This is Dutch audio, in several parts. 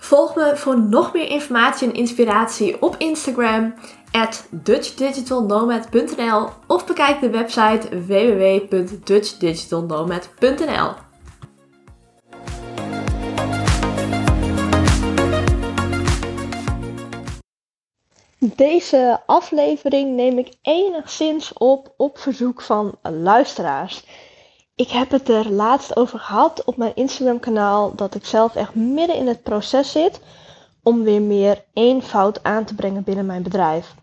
Volg me voor nog meer informatie en inspiratie op Instagram at dutchdigitalnomad.nl of bekijk de website www.dutchdigitalnomad.nl. Deze aflevering neem ik enigszins op op verzoek van luisteraars. Ik heb het er laatst over gehad op mijn Instagram kanaal dat ik zelf echt midden in het proces zit om weer meer eenvoud aan te brengen binnen mijn bedrijf.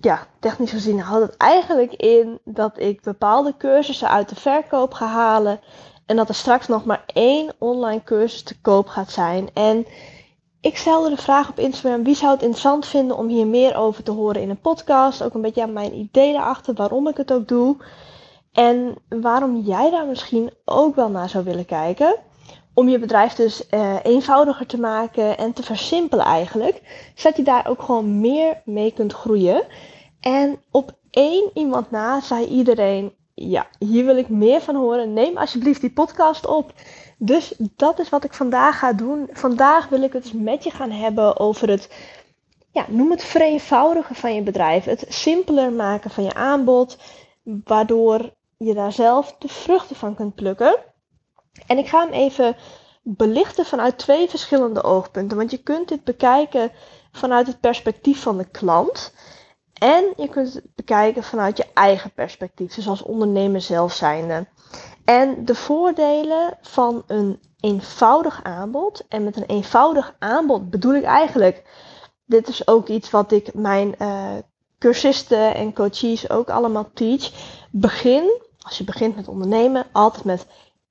Ja, technisch gezien houdt het eigenlijk in dat ik bepaalde cursussen uit de verkoop ga halen en dat er straks nog maar één online cursus te koop gaat zijn. En ik stelde de vraag op Instagram: wie zou het interessant vinden om hier meer over te horen in een podcast? Ook een beetje aan mijn ideeën erachter, waarom ik het ook doe. En waarom jij daar misschien ook wel naar zou willen kijken. Om je bedrijf dus uh, eenvoudiger te maken en te versimpelen eigenlijk. Zodat je daar ook gewoon meer mee kunt groeien. En op één iemand na zei iedereen: Ja, hier wil ik meer van horen. Neem alsjeblieft die podcast op. Dus dat is wat ik vandaag ga doen. Vandaag wil ik het dus met je gaan hebben over het, ja, noem het vereenvoudigen van je bedrijf. Het simpeler maken van je aanbod, waardoor je daar zelf de vruchten van kunt plukken. En ik ga hem even belichten vanuit twee verschillende oogpunten. Want je kunt dit bekijken vanuit het perspectief van de klant. En je kunt het bekijken vanuit je eigen perspectief, dus als ondernemer zelf zijnde. En de voordelen van een eenvoudig aanbod. En met een eenvoudig aanbod bedoel ik eigenlijk. Dit is ook iets wat ik mijn uh, cursisten en coaches ook allemaal teach. Begin, als je begint met ondernemen, altijd met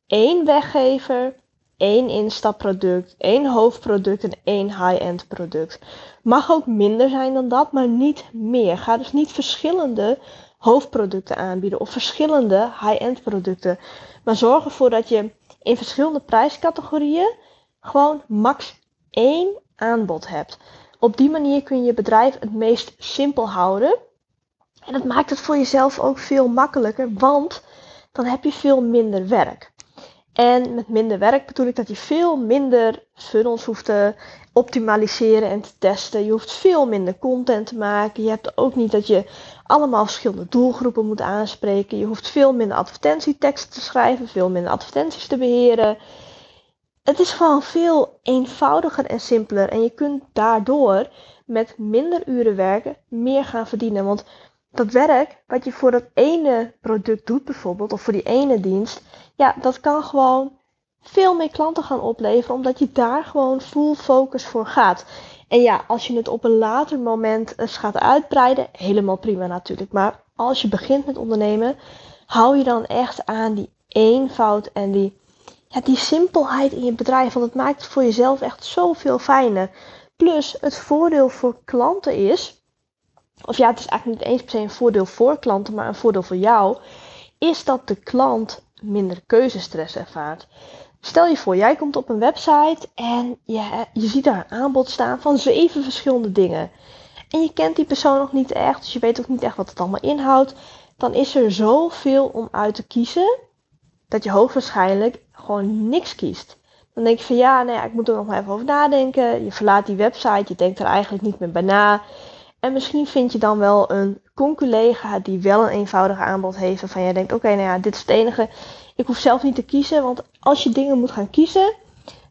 één weggever, één instapproduct, één hoofdproduct en één high-end product. Mag ook minder zijn dan dat, maar niet meer. Ga dus niet verschillende hoofdproducten aanbieden of verschillende high-end producten. Maar zorg ervoor dat je in verschillende prijscategorieën gewoon max één aanbod hebt. Op die manier kun je je bedrijf het meest simpel houden. En dat maakt het voor jezelf ook veel makkelijker, want dan heb je veel minder werk. En met minder werk bedoel ik dat je veel minder funnels hoeft te optimaliseren en te testen. Je hoeft veel minder content te maken. Je hebt ook niet dat je allemaal verschillende doelgroepen moet aanspreken. Je hoeft veel minder advertentieteksten te schrijven, veel minder advertenties te beheren. Het is gewoon veel eenvoudiger en simpeler. En je kunt daardoor met minder uren werken meer gaan verdienen. Want dat werk wat je voor dat ene product doet bijvoorbeeld, of voor die ene dienst, ja, dat kan gewoon veel meer klanten gaan opleveren, omdat je daar gewoon full focus voor gaat. En ja, als je het op een later moment eens gaat uitbreiden, helemaal prima natuurlijk. Maar als je begint met ondernemen, hou je dan echt aan die eenvoud en die, ja, die simpelheid in je bedrijf. Want het maakt voor jezelf echt zoveel fijner. Plus, het voordeel voor klanten is, of ja, het is eigenlijk niet eens per se een voordeel voor klanten, maar een voordeel voor jou, is dat de klant minder keuzestress ervaart. Stel je voor, jij komt op een website en je, je ziet daar een aanbod staan van zeven verschillende dingen. En je kent die persoon nog niet echt, dus je weet ook niet echt wat het allemaal inhoudt. Dan is er zoveel om uit te kiezen, dat je hoogstwaarschijnlijk gewoon niks kiest. Dan denk je van ja, nee, ik moet er nog maar even over nadenken. Je verlaat die website, je denkt er eigenlijk niet meer bij na. En misschien vind je dan wel een conculega die wel een eenvoudig aanbod heeft. Waarvan jij denkt, oké, nou ja, dit is het enige. Ik hoef zelf niet te kiezen. Want als je dingen moet gaan kiezen,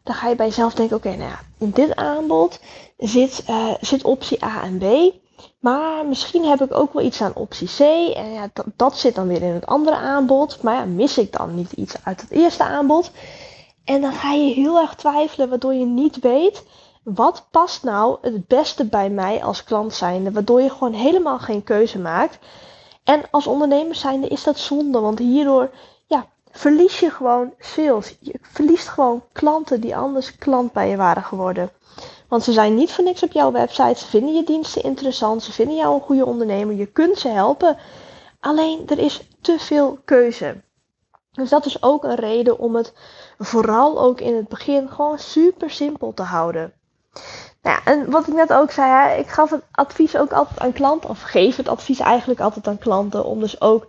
dan ga je bij jezelf denken, oké, nou ja, in dit aanbod zit, uh, zit optie A en B. Maar misschien heb ik ook wel iets aan optie C. En ja, dat, dat zit dan weer in het andere aanbod. Maar ja, mis ik dan niet iets uit het eerste aanbod? En dan ga je heel erg twijfelen, waardoor je niet weet wat past nou het beste bij mij als klant zijnde, waardoor je gewoon helemaal geen keuze maakt. En als ondernemer zijnde is dat zonde, want hierdoor ja, verlies je gewoon sales. Je verliest gewoon klanten die anders klant bij je waren geworden. Want ze zijn niet voor niks op jouw website. Ze vinden je diensten interessant. Ze vinden jou een goede ondernemer. Je kunt ze helpen. Alleen er is te veel keuze. Dus dat is ook een reden om het vooral ook in het begin gewoon super simpel te houden. Nou en wat ik net ook zei, hè, ik gaf het advies ook altijd aan klanten, of geef het advies eigenlijk altijd aan klanten, om dus ook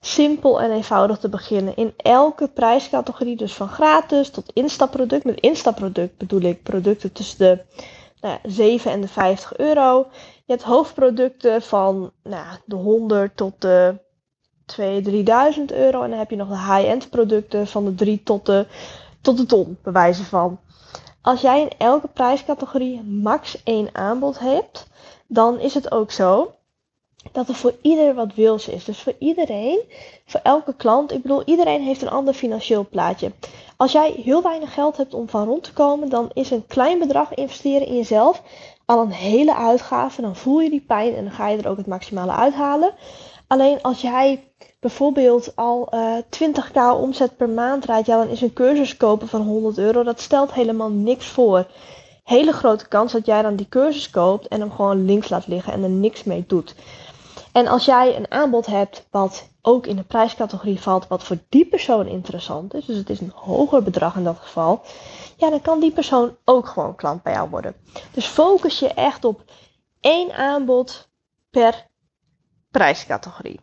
simpel en eenvoudig te beginnen. In elke prijscategorie, dus van gratis tot instapproduct. Met instapproduct bedoel ik producten tussen de nou, 7 en de 50 euro. Je hebt hoofdproducten van nou, de 100 tot de 2, 3000 euro. En dan heb je nog de high-end producten van de 3 tot de, tot de ton, bewijzen van. Als jij in elke prijscategorie max één aanbod hebt, dan is het ook zo dat er voor ieder wat wils is. Dus voor iedereen, voor elke klant, ik bedoel, iedereen heeft een ander financieel plaatje. Als jij heel weinig geld hebt om van rond te komen, dan is een klein bedrag investeren in jezelf al een hele uitgave. Dan voel je die pijn en dan ga je er ook het maximale uithalen. Alleen als jij bijvoorbeeld al uh, eh, 20k omzet per maand draait, ja, dan is een cursus kopen van 100 euro, dat stelt helemaal niks voor. Hele grote kans dat jij dan die cursus koopt en hem gewoon links laat liggen en er niks mee doet. En als jij een aanbod hebt wat ook in de prijscategorie valt, wat voor die persoon interessant is, dus het is een hoger bedrag in dat geval, ja, dan kan die persoon ook gewoon klant bij jou worden. Dus focus je echt op één aanbod per prijscategorie.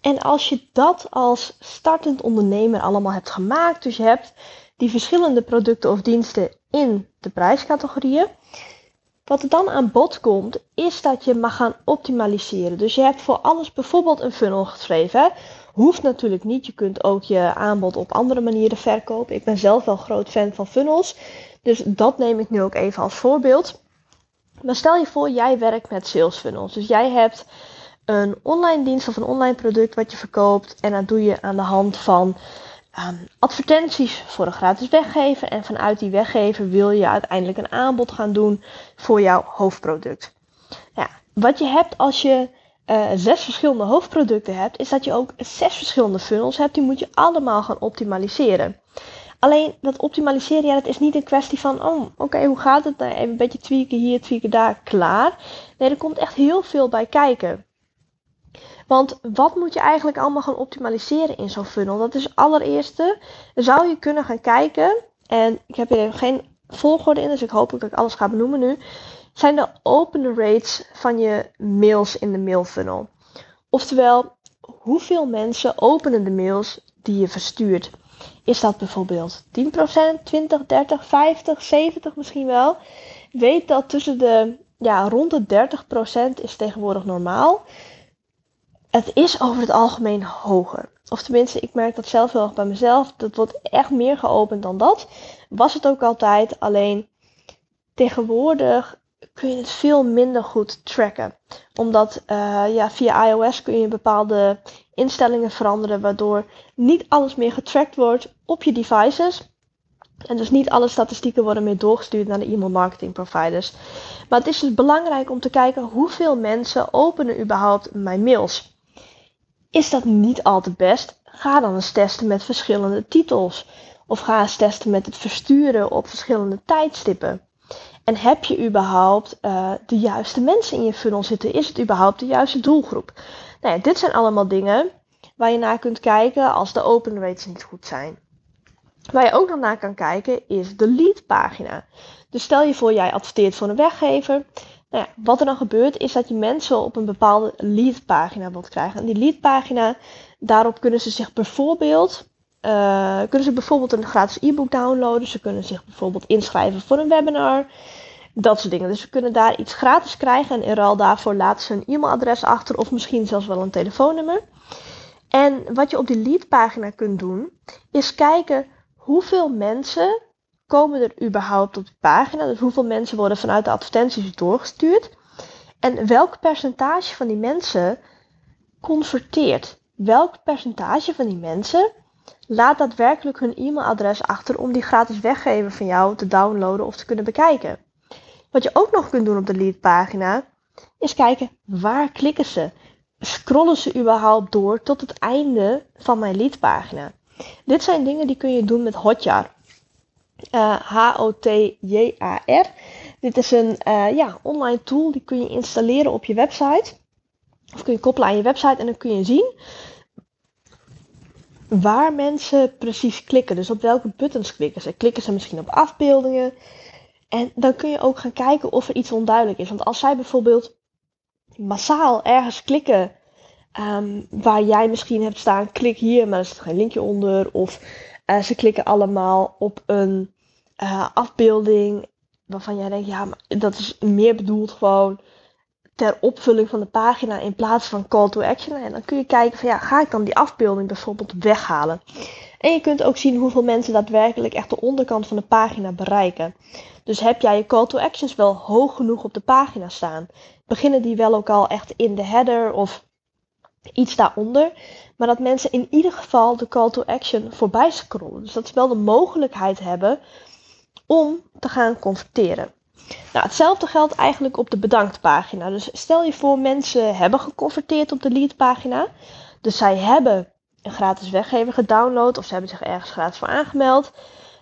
En als je dat als startend ondernemer allemaal hebt gemaakt, dus je hebt die verschillende producten of diensten in de prijscategorieën, wat er dan aan bod komt, is dat je mag gaan optimaliseren. Dus je hebt voor alles bijvoorbeeld een funnel geschreven. Hoeft natuurlijk niet. Je kunt ook je aanbod op andere manieren verkopen. Ik ben zelf wel groot fan van funnels. Dus dat neem ik nu ook even als voorbeeld. Maar stel je voor, jij werkt met sales funnels. Dus jij hebt een online dienst of een online product wat je verkoopt. En dat doe je aan de hand van um, advertenties voor een gratis weggever. En vanuit die weggever wil je uiteindelijk een aanbod gaan doen voor jouw hoofdproduct. Ja, wat je hebt als je uh, zes verschillende hoofdproducten hebt, is dat je ook zes verschillende funnels hebt. Die moet je allemaal gaan optimaliseren. Alleen dat optimaliseren, ja, dat is niet een kwestie van, oh, oké, hoe gaat het? Nou, even een beetje tweaken hier, tweaken daar, klaar. Nee, er komt echt heel veel bij kijken. Want wat moet je eigenlijk allemaal gaan optimaliseren in zo'n funnel? Dat is allereerste, zou je kunnen gaan kijken, en ik heb hier geen volgorde in, dus ik hoop dat ik alles ga benoemen nu, zijn de open rates van je mails in de mailfunnel. Oftewel, hoeveel mensen openen de mails die je verstuurt? Is dat bijvoorbeeld 10%, 20, 30, 50, 70 misschien wel? Weet dat tussen de ja, rond de 30% is tegenwoordig normaal het is over het algemeen hoger. Of tenminste, ik merk dat zelf wel bij mezelf. Dat wordt echt meer geopend dan dat. Was het ook altijd. Alleen tegenwoordig kun je het veel minder goed tracken. Omdat uh, ja, via iOS kun je bepaalde instellingen veranderen. Waardoor niet alles meer getracked wordt op je devices. En dus niet alle statistieken worden meer doorgestuurd naar de e-mail marketing providers. Maar het is dus belangrijk om te kijken hoeveel mensen openen überhaupt mijn mails. Is dat niet altijd best? Ga dan eens testen met verschillende titels. Of ga eens testen met het versturen op verschillende tijdstippen. En heb je überhaupt uh, de juiste mensen in je funnel zitten? Is het überhaupt de juiste doelgroep? Nou dit zijn allemaal dingen waar je naar kunt kijken als de open rates niet goed zijn. Waar je ook nog naar kan kijken is de lead pagina. Dus stel je voor jij adverteert voor een weggever. Nou ja, wat er dan gebeurt is dat je mensen op een bepaalde leadpagina wilt krijgen. En die leadpagina, daarop kunnen ze zich bijvoorbeeld, uh, kunnen ze bijvoorbeeld een gratis e-book downloaden. Ze kunnen zich bijvoorbeeld inschrijven voor een webinar. Dat soort dingen. Dus ze kunnen daar iets gratis krijgen en in ruil daarvoor laten ze een e-mailadres achter of misschien zelfs wel een telefoonnummer. En wat je op die leadpagina kunt doen, is kijken hoeveel mensen komen er überhaupt op de pagina? Dus hoeveel mensen worden vanuit de advertenties doorgestuurd? En welk percentage van die mensen converteert? Welk percentage van die mensen laat daadwerkelijk hun e-mailadres achter om die gratis weggeven van jou te downloaden of te kunnen bekijken? Wat je ook nog kunt doen op de leadpagina is kijken waar klikken ze? scrollen ze überhaupt door tot het einde van mijn leadpagina? Dit zijn dingen die kun je doen met Hotjar. H-O-T-J-A-R. Dit is een uh, ja, online tool die kun je installeren op je website. Of kun je koppelen aan je website en dan kun je zien waar mensen precies klikken. Dus op welke buttons klikken ze. Klikken ze misschien op afbeeldingen. En dan kun je ook gaan kijken of er iets onduidelijk is. Want als zij bijvoorbeeld massaal ergens klikken um, waar jij misschien hebt staan, klik hier, maar er zit geen linkje onder. Of uh, ze klikken allemaal op een uh, afbeelding waarvan jij denkt, ja, maar dat is meer bedoeld gewoon ter opvulling van de pagina in plaats van call to action. En dan kun je kijken van ja, ga ik dan die afbeelding bijvoorbeeld weghalen. En je kunt ook zien hoeveel mensen daadwerkelijk echt de onderkant van de pagina bereiken. Dus heb jij je call to actions wel hoog genoeg op de pagina staan? Beginnen die wel ook al echt in de header of iets daaronder? Maar dat mensen in ieder geval de call to action voorbij scrollen. Dus dat ze wel de mogelijkheid hebben om te gaan converteren. Nou, hetzelfde geldt eigenlijk op de bedanktpagina. Dus stel je voor, mensen hebben geconverteerd op de leadpagina. Dus zij hebben een gratis weggever gedownload of ze hebben zich ergens gratis voor aangemeld.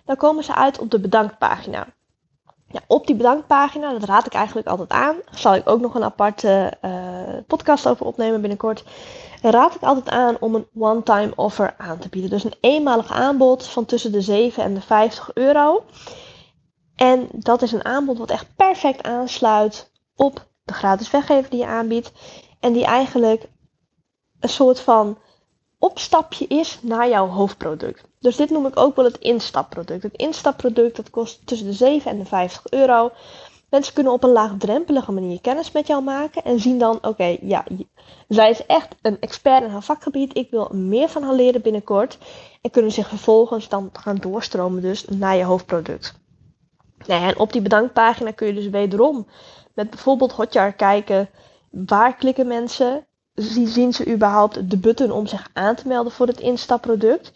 Dan komen ze uit op de bedanktpagina. Op die bedankpagina, dat raad ik eigenlijk altijd aan. Zal ik ook nog een aparte uh, podcast over opnemen binnenkort. Raad ik altijd aan om een one-time offer aan te bieden. Dus een eenmalig aanbod van tussen de 7 en de 50 euro. En dat is een aanbod wat echt perfect aansluit op de gratis weggever die je aanbiedt. En die eigenlijk een soort van opstapje is naar jouw hoofdproduct. Dus dit noem ik ook wel het instapproduct. Het instapproduct dat kost tussen de 7 en de 50 euro. Mensen kunnen op een laagdrempelige manier kennis met jou maken en zien dan, oké, ja, zij is echt een expert in haar vakgebied. Ik wil meer van haar leren binnenkort. En kunnen zich vervolgens dan gaan doorstromen dus naar je hoofdproduct. Nou en op die bedankpagina kun je dus wederom met bijvoorbeeld Hotjar kijken waar klikken mensen, zien ze überhaupt de button om zich aan te melden voor het instapproduct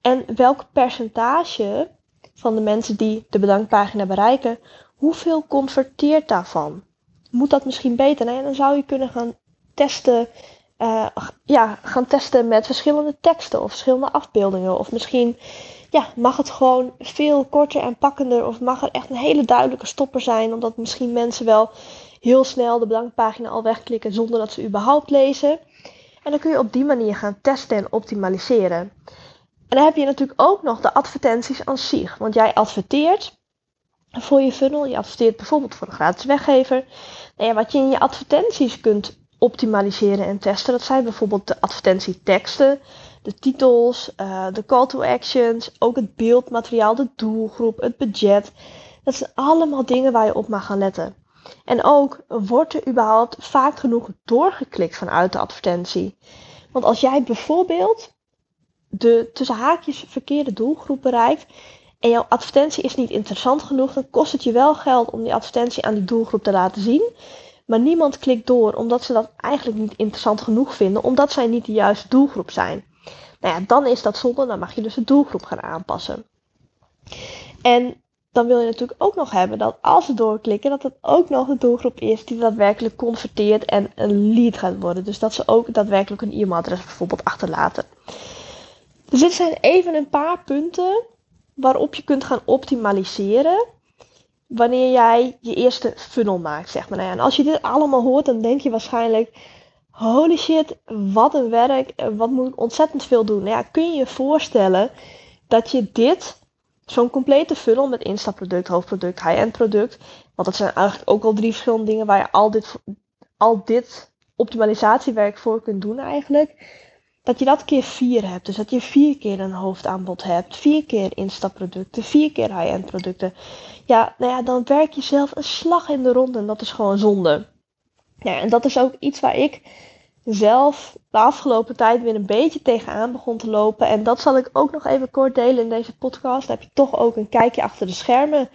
en welk percentage van de mensen die de bedankpagina bereiken, hoeveel converteert daarvan? Moet dat misschien beter? Nou ja, dan zou je kunnen gaan testen, uh, ja, gaan testen met verschillende teksten of verschillende afbeeldingen of misschien ja, mag het gewoon veel korter en pakkender. Of mag er echt een hele duidelijke stopper zijn. Omdat misschien mensen wel heel snel de bedankpagina al wegklikken zonder dat ze überhaupt lezen. En dan kun je op die manier gaan testen en optimaliseren. En dan heb je natuurlijk ook nog de advertenties aan zich. Want jij adverteert voor je funnel. Je adverteert bijvoorbeeld voor een gratis weggever. Nou wat je in je advertenties kunt optimaliseren en testen, dat zijn bijvoorbeeld de advertentieteksten de titels, uh, de call to actions, ook het beeldmateriaal, de doelgroep, het budget. Dat zijn allemaal dingen waar je op mag gaan letten. En ook, wordt er überhaupt vaak genoeg doorgeklikt vanuit de advertentie? Want als jij bijvoorbeeld de tussen haakjes verkeerde doelgroep bereikt en jouw advertentie is niet interessant genoeg, dan kost het je wel geld om die advertentie aan die doelgroep te laten zien. Maar niemand klikt door omdat ze dat eigenlijk niet interessant genoeg vinden, omdat zij niet de juiste doelgroep zijn. Nou ja, dan is dat zonde. Dan mag je dus de doelgroep gaan aanpassen. En dan wil je natuurlijk ook nog hebben dat als ze doorklikken, dat het ook nog de doelgroep is die daadwerkelijk converteert en een lead gaat worden. Dus dat ze ook daadwerkelijk een e-mailadres bijvoorbeeld achterlaten. Dus dit zijn even een paar punten waarop je kunt gaan optimaliseren wanneer jij je eerste funnel maakt, zeg maar. Nou en als je dit allemaal hoort, dan denk je waarschijnlijk, holy shit, wat een werk, wat moet ik ontzettend veel doen. Nou ja, kun je je voorstellen dat je dit, zo'n complete funnel met instapproduct, hoofdproduct, high-end product, want dat zijn eigenlijk ook al drie verschillende dingen waar je al dit, al dit optimalisatiewerk voor kunt doen eigenlijk. Dat je dat keer vier hebt. Dus dat je vier keer een hoofdaanbod hebt. Vier keer instapproducten. Vier keer high-end producten. Ja, nou ja, dan werk je zelf een slag in de ronde. En dat is gewoon zonde. Ja, en dat is ook iets waar ik zelf de afgelopen tijd weer een beetje tegenaan begon te lopen. En dat zal ik ook nog even kort delen in deze podcast. Dan heb je toch ook een kijkje achter de schermen.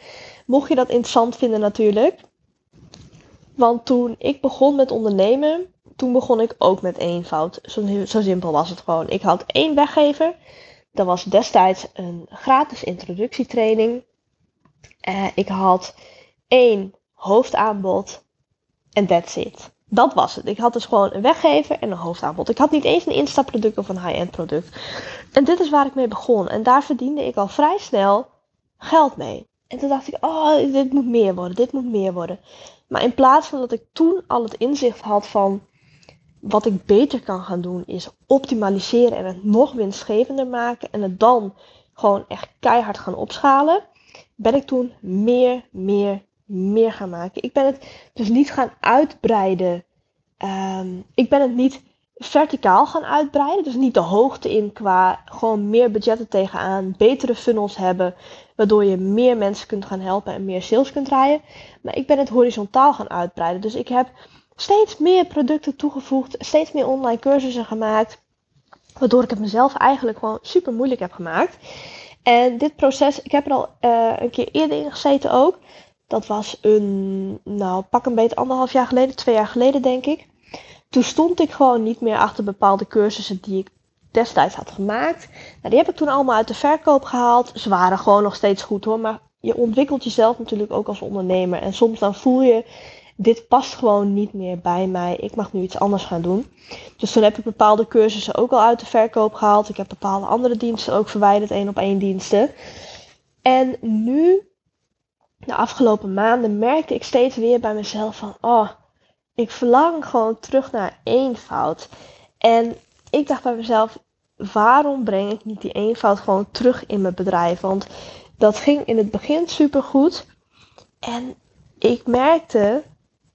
Mocht je dat interessant vinden natuurlijk. Want toen ik begon met ondernemen, toen begon ik ook met eenvoud. Zo, zo simpel was het gewoon. Ik had één weggever. Dat was destijds een gratis introductietraining. Uh, ik had één hoofdaanbod en that's it. Dat was het. Ik had dus gewoon een weggever en een hoofdaanbod. Ik had niet eens een instapproduct of een high-end product. En dit is waar ik mee begon. En daar verdiende ik al vrij snel geld mee. En toen dacht ik, oh, dit moet meer worden, dit moet meer worden. Maar in plaats van dat ik toen al het inzicht had van wat ik beter kan gaan doen, is optimaliseren en het nog winstgevender maken en het dan gewoon echt keihard gaan opschalen, ben ik toen meer, meer, meer gaan maken. Ik ben het dus niet gaan uitbreiden. Ehm, ik ben het niet verticaal gaan uitbreiden. Dus niet de hoogte in qua gewoon meer budgetten tegenaan, betere funnels hebben, waardoor je meer mensen kunt gaan helpen en meer sales kunt draaien. Maar ik ben het horizontaal gaan uitbreiden. Dus ik heb steeds meer producten toegevoegd, steeds meer online cursussen gemaakt, waardoor ik het mezelf eigenlijk gewoon super moeilijk heb gemaakt. En dit proces, ik heb er al uh, een keer eerder in gezeten ook. Dat was een, nou pak een beetje anderhalf jaar geleden, twee jaar geleden denk ik. Toen stond ik gewoon niet meer achter bepaalde cursussen die ik destijds had gemaakt. Nou, die heb ik toen allemaal uit de verkoop gehaald. Ze waren gewoon nog steeds goed hoor, maar je ontwikkelt jezelf natuurlijk ook als ondernemer. En soms dan voel je, dit past gewoon niet meer bij mij. Ik mag nu iets anders gaan doen. Dus toen heb ik bepaalde cursussen ook al uit de verkoop gehaald. Ik heb bepaalde andere diensten ook verwijderd, één op één diensten. En nu, de afgelopen maanden, merkte ik steeds weer bij mezelf van, oh, ik verlang gewoon terug naar eenvoud. En ik dacht bij mezelf, waarom breng ik niet die eenvoud gewoon terug in mijn bedrijf? Want dat ging in het begin super goed. En ik merkte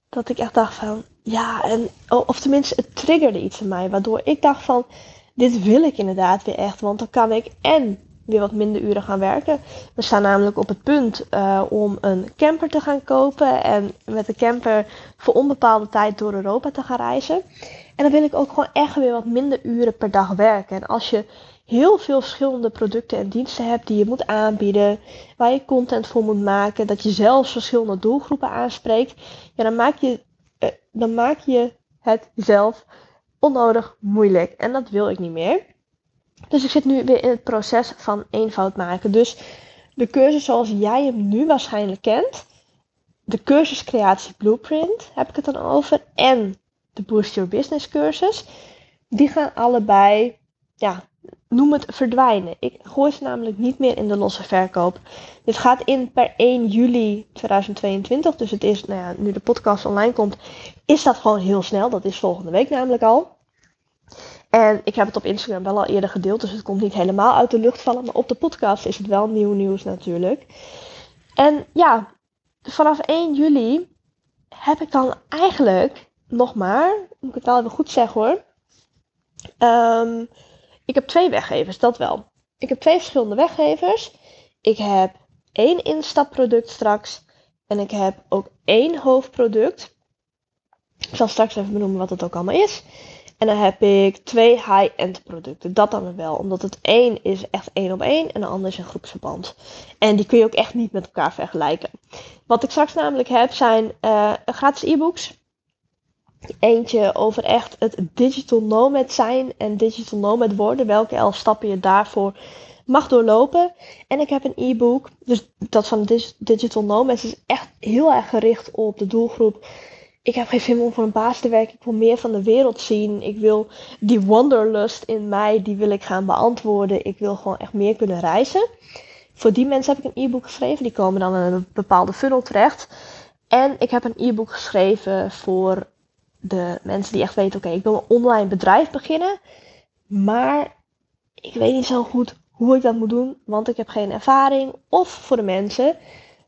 dat ik echt dacht van, ja, en, of tenminste, het triggerde iets in mij. Waardoor ik dacht van, dit wil ik inderdaad weer echt. Want dan kan ik en weer wat minder uren gaan werken. We staan namelijk op het punt uh, om een camper te gaan kopen en met de camper voor onbepaalde tijd door Europa te gaan reizen. En dan wil ik ook gewoon echt weer wat minder uren per dag werken. En als je heel veel verschillende producten en diensten hebt die je moet aanbieden, waar je content voor moet maken, dat je zelfs verschillende doelgroepen aanspreekt, ja, dan maak je, uh, dan maak je het zelf onnodig moeilijk. En dat wil ik niet meer. Dus ik zit nu weer in het proces van eenvoud maken. Dus de cursus zoals jij hem nu waarschijnlijk kent, de cursus Creatie Blueprint heb ik het dan over, en de Boost Your Business cursus, die gaan allebei, ja, noem het verdwijnen. Ik gooi ze namelijk niet meer in de losse verkoop. Dit gaat in per 1 juli 2022, dus het is, nou ja, nu de podcast online komt, is dat gewoon heel snel. Dat is volgende week namelijk al. En ik heb het op Instagram wel al eerder gedeeld, dus het komt niet helemaal uit de lucht vallen. Maar op de podcast is het wel nieuw nieuws natuurlijk. En ja, vanaf 1 juli heb ik dan eigenlijk nog maar, moet ik het wel even goed zeggen hoor. Um, ik heb twee weggevers, dat wel. Ik heb twee verschillende weggevers. Ik heb één instapproduct straks. En ik heb ook één hoofdproduct. Ik zal straks even benoemen wat het ook allemaal is. En dan heb ik twee high-end producten. Dat dan wel. Omdat het één is echt één op één en de ander is een groepsverband. En die kun je ook echt niet met elkaar vergelijken. Wat ik straks namelijk heb zijn uh, gratis e-books. Eentje over echt het digital nomad zijn en digital nomad worden. Welke elf stappen je daarvoor mag doorlopen. En ik heb een e-book. Dus dat van digital nomads is echt heel erg gericht op de doelgroep ik heb geen zin om voor een baas te werken. Ik wil meer van de wereld zien. Ik wil die wanderlust in mij, die wil ik gaan beantwoorden. Ik wil gewoon echt meer kunnen reizen. Voor die mensen heb ik een e-book geschreven. Die komen dan in een bepaalde funnel terecht. En ik heb een e-book geschreven voor de mensen die echt weten: oké, ik wil een online bedrijf beginnen. Maar ik weet niet zo goed hoe ik dat moet doen, want ik heb geen ervaring. Of voor de mensen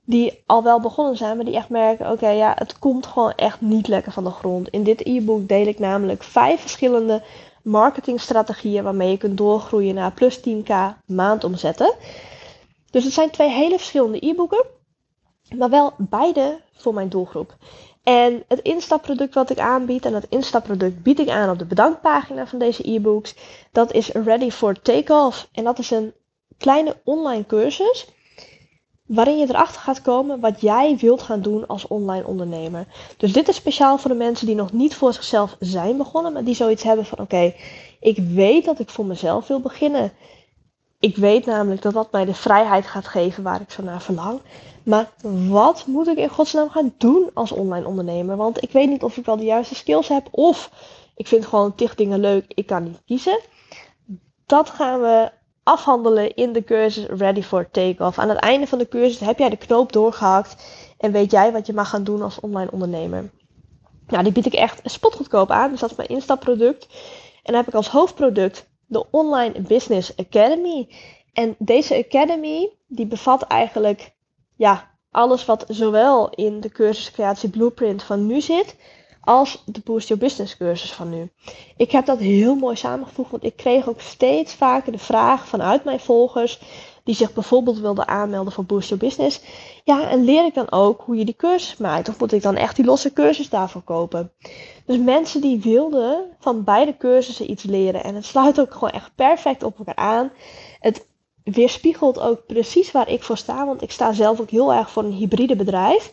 die al wel begonnen zijn, maar die echt merken: oké, ja, het komt gewoon echt niet lekker van de grond. In dit e-book deel ik namelijk vijf verschillende marketingstrategieën waarmee je kunt doorgroeien naar plus 10k maandomzetten. Dus het zijn twee hele verschillende e-boeken, maar wel beide voor mijn doelgroep. En het instapproduct wat ik aanbied, en dat instapproduct bied ik aan op de bedankpagina van deze e-books, dat is Ready for Takeoff. En dat is een kleine online cursus waarin je erachter gaat komen wat jij wilt gaan doen als online ondernemer. Dus dit is speciaal voor de mensen die nog niet voor zichzelf zijn begonnen, maar die zoiets hebben van oké, ik weet dat ik voor mezelf wil beginnen. Ik weet namelijk dat dat mij de vrijheid gaat geven waar ik zo naar verlang. Maar wat moet ik in godsnaam gaan doen als online ondernemer? Want ik weet niet of ik wel de juiste skills heb of ik vind gewoon tig dingen leuk, ik kan niet kiezen. Dat gaan we afhandelen in de cursus Ready for Takeoff. Aan het einde van de cursus heb jij de knoop doorgehakt en weet jij wat je mag gaan doen als online ondernemer. Nou, die bied ik echt spotgoedkoop aan, dus dat is mijn instapproduct. En dan heb ik als hoofdproduct de Online Business Academy. En deze Academy, die bevat eigenlijk ja, alles wat zowel in de cursus Creatie Blueprint van nu zit, als de Boost Your Business cursus van nu. Ik heb dat heel mooi samengevoegd, want ik kreeg ook steeds vaker de vraag vanuit mijn volgers, die zich bijvoorbeeld wilden aanmelden voor Boost Your Business. Ja, en leer ik dan ook hoe je die cursus maakt? Of moet ik dan echt die losse cursus daarvoor kopen? Dus mensen die wilden van beide cursussen iets leren. En het sluit ook gewoon echt perfect op elkaar aan. Het weerspiegelt ook precies waar ik voor sta. Want ik sta zelf ook heel erg voor een hybride bedrijf.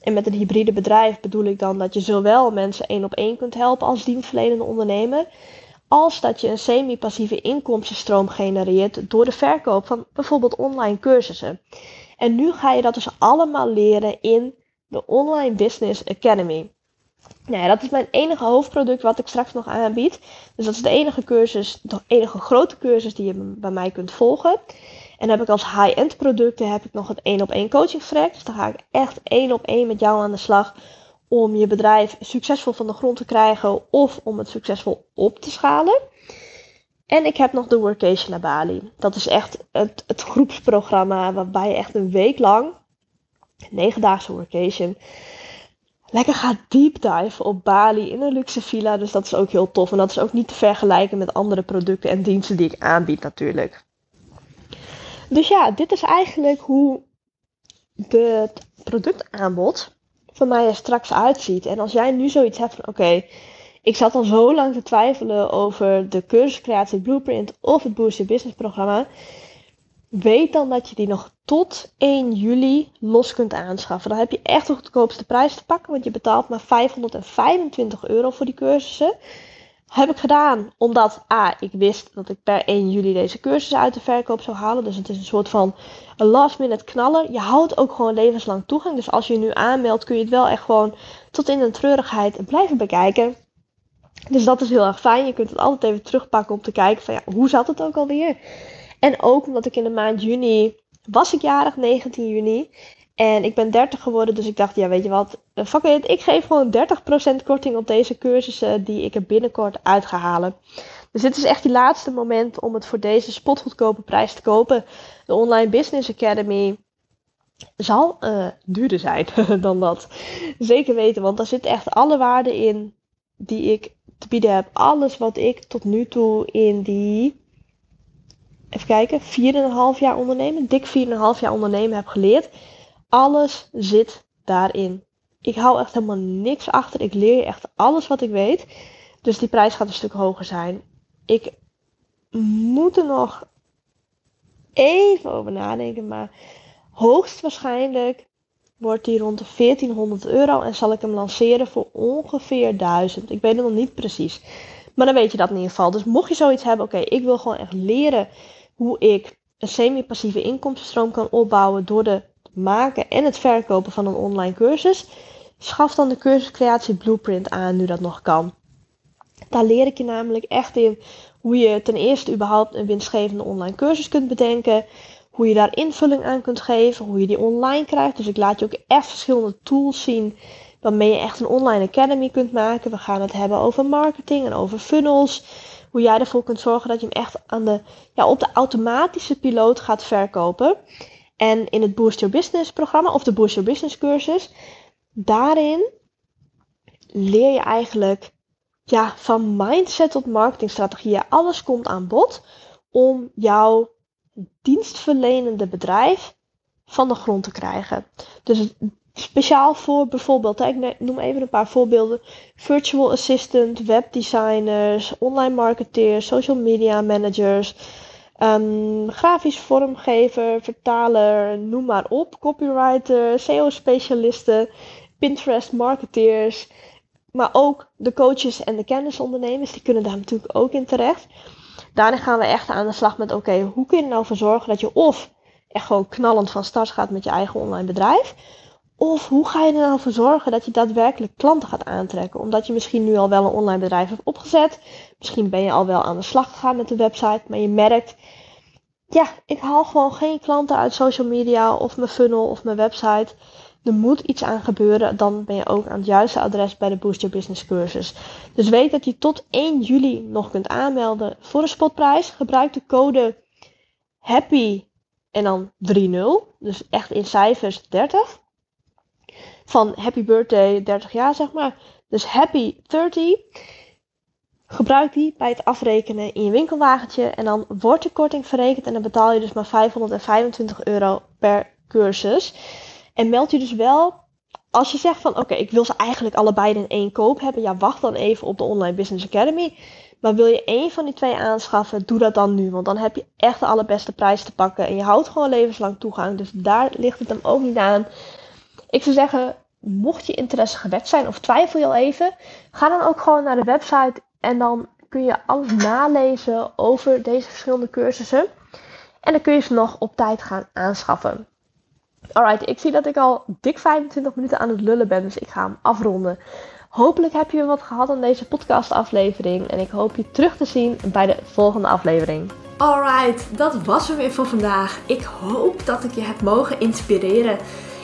En met een hybride bedrijf bedoel ik dan dat je zowel mensen één op één kunt helpen als dienstverlenende ondernemer. Als dat je een semi-passieve inkomstenstroom genereert door de verkoop van bijvoorbeeld online cursussen. En nu ga je dat dus allemaal leren in de Online Business Academy. Nou ja, dat is mijn enige hoofdproduct wat ik straks nog aanbied. Dus dat is de enige cursus, de enige grote cursus die je bij mij kunt volgen. En heb ik als high-end producten heb ik nog het één op één coaching traject. Dus dan ga ik echt één op één met jou aan de slag om je bedrijf succesvol van de grond te krijgen of om het succesvol op te schalen. En ik heb nog de Workation naar Bali. Dat is echt het, het groepsprogramma waarbij je echt een week lang, negendaagse workation, lekker gaat deep dive op Bali in een luxe villa. Dus dat is ook heel tof. En dat is ook niet te vergelijken met andere producten en diensten die ik aanbied natuurlijk. Dus ja, dit is eigenlijk hoe het productaanbod van mij er straks uitziet. En als jij nu zoiets hebt van oké, ik zat al zo lang te twijfelen over de cursuscreatie Blueprint of het Boost Your Business programma. Weet dan dat je die nog tot 1 juli los kunt aanschaffen. Dan heb je echt de goedkoopste prijs te pakken, want je betaalt maar 525 euro voor die cursussen. Heb ik gedaan omdat A, ik wist dat ik per 1 juli deze cursus uit de verkoop zou halen. Dus het is een soort van last minute knaller. Je houdt ook gewoon levenslang toegang. Dus als je je nu aanmeldt kun je het wel echt gewoon tot in de treurigheid blijven bekijken. Dus dat is heel erg fijn. Je kunt het altijd even terugpakken om te kijken van ja, hoe zat het ook alweer. En ook omdat ik in de maand juni was ik jarig, 19 juni. En ik ben 30 geworden, dus ik dacht, ja, weet je wat, eh, fuck it, ik geef gewoon 30% korting op deze cursussen die ik er binnenkort uit ga halen. Dus dit is echt die laatste moment om het voor deze spotgoedkope prijs te kopen. De Online Business Academy zal uh, duurder zijn dan dat. Zeker weten, want daar zit echt alle waarde in die ik te bieden heb. Alles wat ik tot nu toe in die, even kijken, 4,5 jaar ondernemen, dik 4,5 jaar ondernemen heb geleerd alles zit daarin. Ik hou echt helemaal niks achter. Ik leer echt alles wat ik weet. Dus die prijs gaat een stuk hoger zijn. Ik moet er nog even over nadenken. Maar hoogstwaarschijnlijk wordt die rond de 1400 euro. En zal ik hem lanceren voor ongeveer 1000. Ik weet het nog niet precies. Maar dan weet je dat in ieder geval. Dus mocht je zoiets hebben. Oké, ik wil gewoon echt leren hoe ik een semi-passieve inkomstenstroom kan opbouwen. Door de maken en het verkopen van een online cursus, schaf dan de cursus Creatie Blueprint aan nu dat nog kan. Daar leer ik je namelijk echt in hoe je ten eerste überhaupt een winstgevende online cursus kunt bedenken, hoe je daar invulling aan kunt geven, hoe je die online krijgt. Dus ik laat je ook echt verschillende tools zien waarmee je echt een online academy kunt maken. We gaan het hebben over marketing en over funnels. Hoe jij ervoor kunt zorgen dat je hem echt aan de, ja, op de automatische piloot gaat verkopen. En in het Boost Your Business programma of de Boost Your Business cursus, daarin leer je eigenlijk ja, van mindset tot marketingstrategieën. Alles komt aan bod om jouw dienstverlenende bedrijf van de grond te krijgen. Dus speciaal voor bijvoorbeeld, ik noem even een paar voorbeelden: virtual assistant, webdesigners, online marketeers, social media managers. Um, grafisch vormgever, vertaler, noem maar op. Copywriter, SEO-specialisten, Pinterest-marketeers. Maar ook de coaches en de kennisondernemers, die kunnen daar natuurlijk ook in terecht. Daarin gaan we echt aan de slag met: oké, hoe kun je er nou voor zorgen dat je of echt gewoon knallend van start gaat met je eigen online bedrijf. Of hoe ga je er nou voor zorgen dat je daadwerkelijk klanten gaat aantrekken? Omdat je misschien nu al wel een online bedrijf hebt opgezet. Misschien ben je al wel aan de slag gegaan met de website. Maar je merkt, ja, ik haal gewoon geen klanten uit social media of mijn funnel of mijn website. Er moet iets aan gebeuren. Dan ben je ook aan het juiste adres bij de Boost Business cursus. Dus weet dat je tot 1 juli nog kunt aanmelden voor een spotprijs. Gebruik de code HAPPY en dan 3-0. Dus echt in cijfers 30. Van happy birthday 30 jaar, zeg maar. Dus happy 30. Gebruik die bij het afrekenen in je winkelwagentje. En dan wordt de korting verrekend. En dan betaal je dus maar 525 euro per cursus. En meld je dus wel. Als je zegt van oké, ik wil ze eigenlijk allebei in één koop hebben. Ja, wacht dan even op de Online Business Academy. Maar wil je één van die twee aanschaffen, doe dat dan nu. Want dan heb je echt de allerbeste prijs te pakken. En je houdt gewoon levenslang toegang. Dus daar ligt het hem ook niet aan. Ik zou zeggen, mocht je interesse gewekt zijn of twijfel je al even, ga dan ook gewoon naar de website en dan kun je alles nalezen over deze verschillende cursussen. En dan kun je ze nog op tijd gaan aanschaffen. Alright, ik zie dat ik al dik 25 minuten aan het lullen ben, dus ik ga hem afronden. Hopelijk heb je wat gehad aan deze podcast-aflevering. En ik hoop je terug te zien bij de volgende aflevering. Alright, dat was hem weer voor vandaag. Ik hoop dat ik je heb mogen inspireren.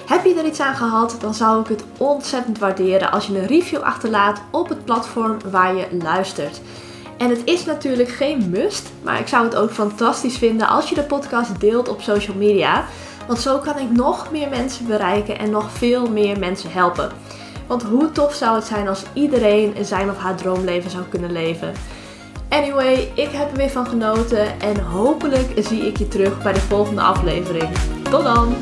Heb je er iets aan gehad, dan zou ik het ontzettend waarderen als je een review achterlaat op het platform waar je luistert. En het is natuurlijk geen must, maar ik zou het ook fantastisch vinden als je de podcast deelt op social media. Want zo kan ik nog meer mensen bereiken en nog veel meer mensen helpen. Want hoe tof zou het zijn als iedereen zijn of haar droomleven zou kunnen leven? Anyway, ik heb er weer van genoten en hopelijk zie ik je terug bij de volgende aflevering. Tot dan!